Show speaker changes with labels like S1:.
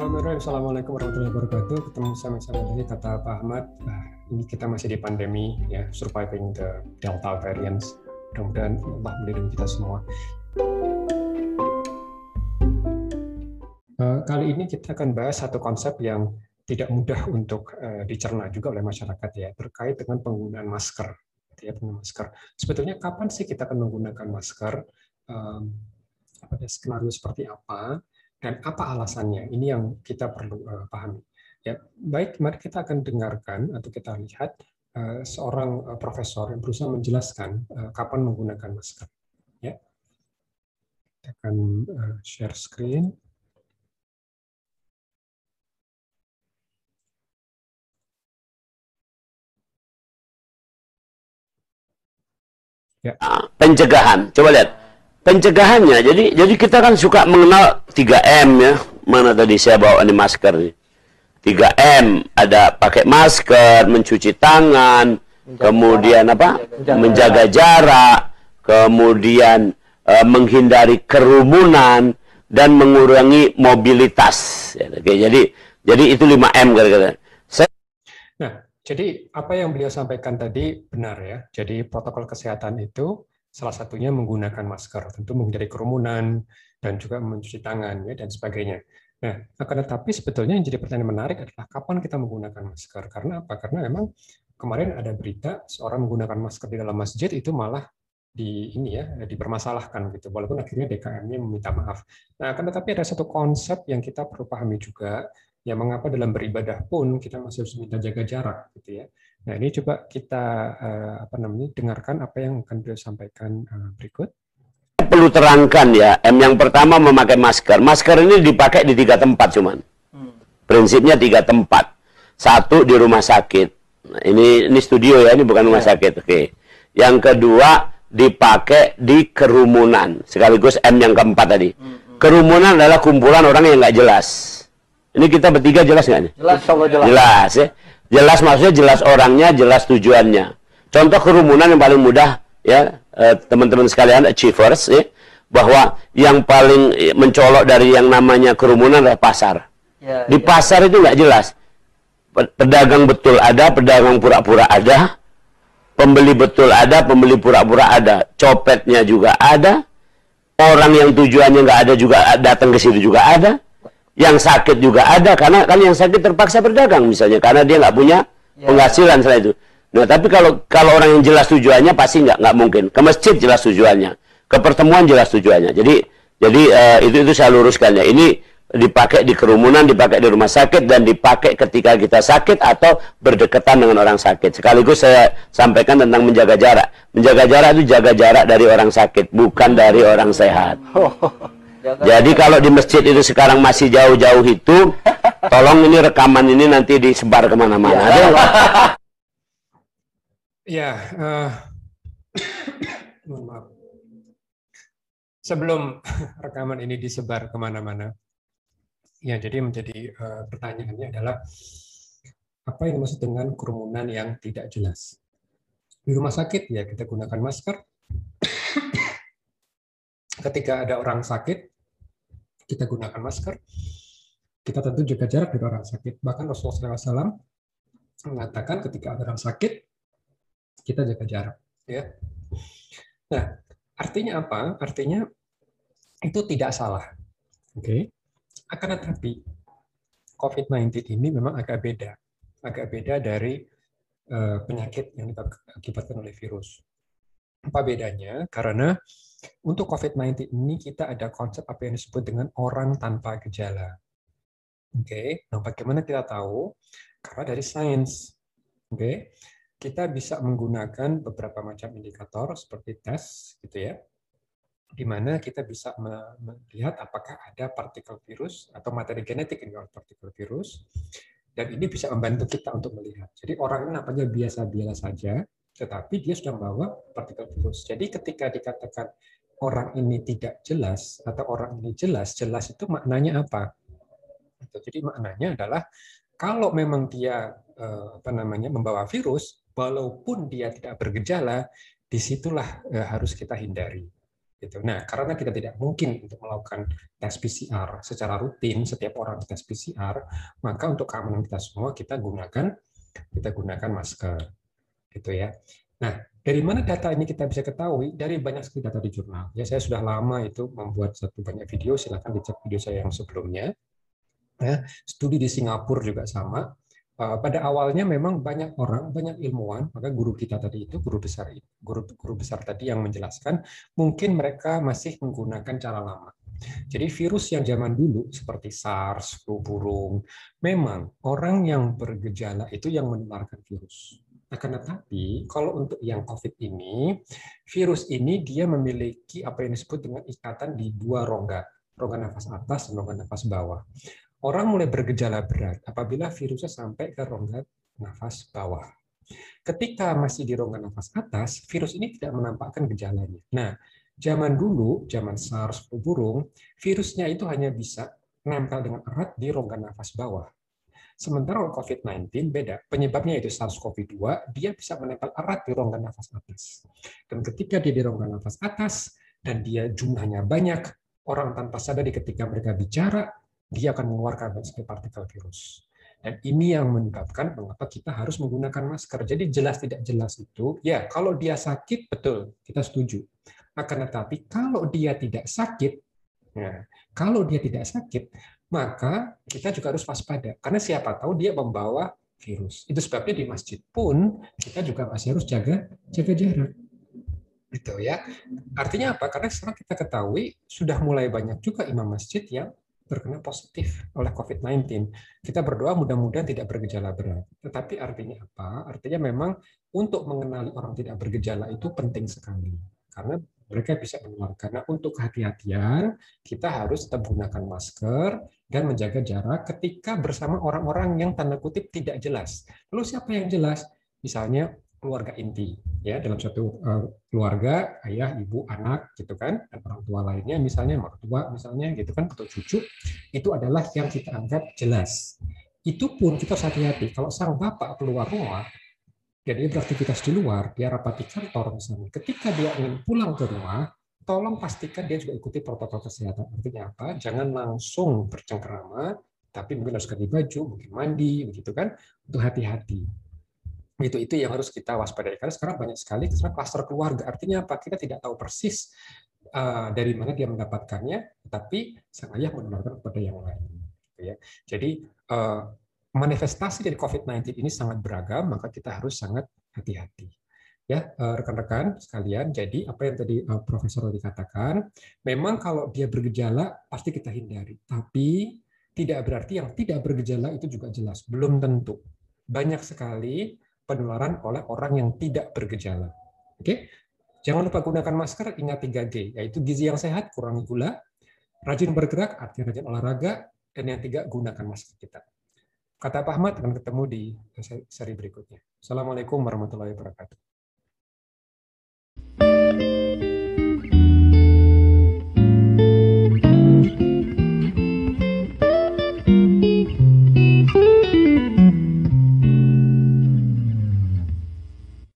S1: Bismillahirrahmanirrahim. Assalamualaikum warahmatullahi wabarakatuh. Ketemu sama-sama lagi kata Pak Ahmad. Nah, ini kita masih di pandemi ya, surviving the Delta variants. Mudah-mudahan Allah melindungi kita semua. Uh, kali ini kita akan bahas satu konsep yang tidak mudah untuk uh, dicerna juga oleh masyarakat ya, terkait dengan penggunaan masker. Ya, penggunaan masker. Sebetulnya kapan sih kita akan menggunakan masker? Pada skenario seperti apa? Dan apa alasannya? Ini yang kita perlu uh, pahami. Ya, baik, mari kita akan dengarkan atau kita lihat uh, seorang uh, profesor yang berusaha menjelaskan uh, kapan menggunakan masker. Ya, kita akan uh, share screen.
S2: Ya. Pencegahan, coba lihat pencegahannya. Jadi jadi kita kan suka mengenal 3M ya. Mana tadi saya bawa ini masker nih. 3M ada pakai masker, mencuci tangan, menjaga kemudian jarak. apa? Menjaga, menjaga jarak, kemudian e, menghindari kerumunan dan mengurangi mobilitas. Ya, oke, jadi jadi itu 5M kira-kira.
S1: Nah, jadi apa yang beliau sampaikan tadi benar ya. Jadi protokol kesehatan itu Salah satunya menggunakan masker, tentu menghindari kerumunan dan juga mencuci tangan ya dan sebagainya. Nah, akan tetapi sebetulnya yang jadi pertanyaan menarik adalah kapan kita menggunakan masker? Karena apa? Karena memang kemarin ada berita seorang menggunakan masker di dalam masjid itu malah di ini ya dipermasalahkan gitu walaupun akhirnya DKM-nya meminta maaf. Nah, akan tetapi ada satu konsep yang kita perlu pahami juga ya mengapa dalam beribadah pun kita masih harus minta jaga jarak gitu ya. Nah, ini coba kita uh, apa namanya dengarkan apa yang akan beliau sampaikan uh, berikut.
S2: Perlu terangkan ya, M yang pertama memakai masker. Masker ini dipakai di tiga tempat cuman. Hmm. Prinsipnya tiga tempat. Satu di rumah sakit. Nah, ini ini studio ya, ini bukan rumah ya. sakit. Oke. Yang kedua dipakai di kerumunan. Sekaligus M yang keempat tadi. Hmm, hmm. Kerumunan adalah kumpulan orang yang nggak jelas. Ini kita bertiga jelas nggak nih?
S1: Jelas, jelas.
S2: Jelas ya. Jelas maksudnya jelas orangnya, jelas tujuannya. Contoh kerumunan yang paling mudah ya eh, teman-teman eh, sekalian achievers ya bahwa yang paling mencolok dari yang namanya kerumunan adalah pasar. Ya, Di ya. pasar itu nggak jelas. Pedagang betul ada, pedagang pura-pura ada, pembeli betul ada, pembeli pura-pura ada, copetnya juga ada, orang yang tujuannya nggak ada juga datang ke situ juga ada yang sakit juga ada karena kan yang sakit terpaksa berdagang misalnya karena dia nggak punya ya. penghasilan setelah itu. Nah tapi kalau kalau orang yang jelas tujuannya pasti nggak nggak mungkin ke masjid jelas tujuannya, ke pertemuan jelas tujuannya. Jadi jadi uh, itu itu saya luruskan ya. Ini dipakai di kerumunan, dipakai di rumah sakit dan dipakai ketika kita sakit atau berdekatan dengan orang sakit. Sekaligus saya sampaikan tentang menjaga jarak. Menjaga jarak itu jaga jarak dari orang sakit, bukan dari orang sehat. Jadi kalau di masjid itu sekarang masih jauh-jauh itu, tolong ini rekaman ini nanti disebar ke mana-mana. Ya.
S1: ya, uh, maaf. Sebelum rekaman ini disebar ke mana-mana, ya jadi menjadi uh, pertanyaannya adalah apa yang dimaksud dengan kerumunan yang tidak jelas? Di rumah sakit ya kita gunakan masker. Ketika ada orang sakit, kita gunakan masker, kita tentu jaga jarak dari orang sakit. Bahkan Rasulullah SAW mengatakan ketika ada orang sakit, kita jaga jarak. Ya. Nah, artinya apa? Artinya itu tidak salah. Oke. Okay? Akan tetapi COVID-19 ini memang agak beda. Agak beda dari uh, penyakit yang diakibatkan oleh virus. Apa bedanya? Karena untuk COVID-19 ini kita ada konsep apa yang disebut dengan orang tanpa gejala. Oke, okay. nah bagaimana kita tahu? Karena dari sains. Oke, okay. kita bisa menggunakan beberapa macam indikator seperti tes, gitu ya, di mana kita bisa melihat apakah ada partikel virus atau materi genetik yang partikel virus, dan ini bisa membantu kita untuk melihat. Jadi orang ini nampaknya biasa-biasa saja, tetapi dia sudah membawa partikel virus. Jadi ketika dikatakan orang ini tidak jelas atau orang ini jelas, jelas itu maknanya apa? Jadi maknanya adalah kalau memang dia eh, apa namanya membawa virus, walaupun dia tidak bergejala, di situlah eh, harus kita hindari. Gitu. Nah, karena kita tidak mungkin untuk melakukan tes PCR secara rutin setiap orang tes PCR, maka untuk keamanan kita semua kita gunakan kita gunakan masker, gitu ya. Nah, dari mana data ini kita bisa ketahui? Dari banyak sekali data di jurnal. Ya, saya sudah lama itu membuat satu banyak video. Silakan dicek video saya yang sebelumnya. Ya, studi di Singapura juga sama Eh, pada awalnya memang banyak orang, banyak ilmuwan, maka guru kita tadi itu guru besar guru guru besar tadi yang menjelaskan mungkin mereka masih menggunakan cara lama. Jadi virus yang zaman dulu seperti SARS, flu burung, memang orang yang bergejala itu yang menularkan virus. Akan tetapi kalau untuk yang COVID ini, virus ini dia memiliki apa yang disebut dengan ikatan di dua rongga, rongga nafas atas dan rongga nafas bawah. Orang mulai bergejala berat apabila virusnya sampai ke rongga nafas bawah. Ketika masih di rongga nafas atas, virus ini tidak menampakkan gejalanya. Nah, zaman dulu, zaman SARS burung, virusnya itu hanya bisa nempel dengan erat di rongga nafas bawah. Sementara COVID-19 beda. Penyebabnya itu SARS-CoV-2, dia bisa menempel erat di rongga nafas atas. Dan ketika dia di rongga nafas atas, dan dia jumlahnya banyak, orang tanpa sadar ketika mereka bicara, dia akan mengeluarkan banyak partikel virus. Dan ini yang menyebabkan mengapa kita harus menggunakan masker. Jadi jelas tidak jelas itu, ya kalau dia sakit, betul, kita setuju. Akan tetapi kalau dia tidak sakit, ya, kalau dia tidak sakit, maka kita juga harus waspada. Karena siapa tahu dia membawa virus. Itu sebabnya di masjid pun kita juga masih harus jaga jaga jarak. Gitu ya. Artinya apa? Karena sekarang kita ketahui sudah mulai banyak juga imam masjid yang terkena positif oleh COVID-19. Kita berdoa mudah-mudahan tidak bergejala berat. Tetapi artinya apa? Artinya memang untuk mengenali orang tidak bergejala itu penting sekali. Karena mereka bisa menularkan. Nah, untuk kehati-hatian, kita harus tetap gunakan masker dan menjaga jarak ketika bersama orang-orang yang tanda kutip tidak jelas. Lalu siapa yang jelas? Misalnya keluarga inti ya dalam satu uh, keluarga ayah ibu anak gitu kan dan orang tua lainnya misalnya mertua misalnya gitu kan atau cucu itu adalah yang kita anggap jelas itu pun kita harus hati-hati kalau sang bapak keluar rumah jadi beraktivitas di luar dia rapati kantor misalnya. Ketika dia ingin pulang ke rumah tolong pastikan dia juga ikuti protokol kesehatan. Artinya apa? Jangan langsung bercengkerama tapi mungkin harus ganti baju mungkin mandi begitu kan? Untuk hati-hati. Itu itu yang harus kita waspadai. Karena sekarang banyak sekali sekarang kluster keluarga. Artinya apa? Kita tidak tahu persis uh, dari mana dia mendapatkannya tapi sang ayah menularkan kepada yang lain gitu ya. Jadi uh, manifestasi dari COVID-19 ini sangat beragam maka kita harus sangat hati-hati ya eh, rekan-rekan sekalian jadi apa yang tadi Profesor dikatakan memang kalau dia bergejala pasti kita hindari tapi tidak berarti yang tidak bergejala itu juga jelas belum tentu banyak sekali penularan oleh orang yang tidak bergejala. Oke, jangan lupa gunakan masker. Ingat 3G, yaitu gizi yang sehat, kurangi gula, rajin bergerak, artinya rajin olahraga, dan yang tiga gunakan masker kita. Kata Pak Ahmad akan ketemu di seri berikutnya. Assalamualaikum warahmatullahi wabarakatuh.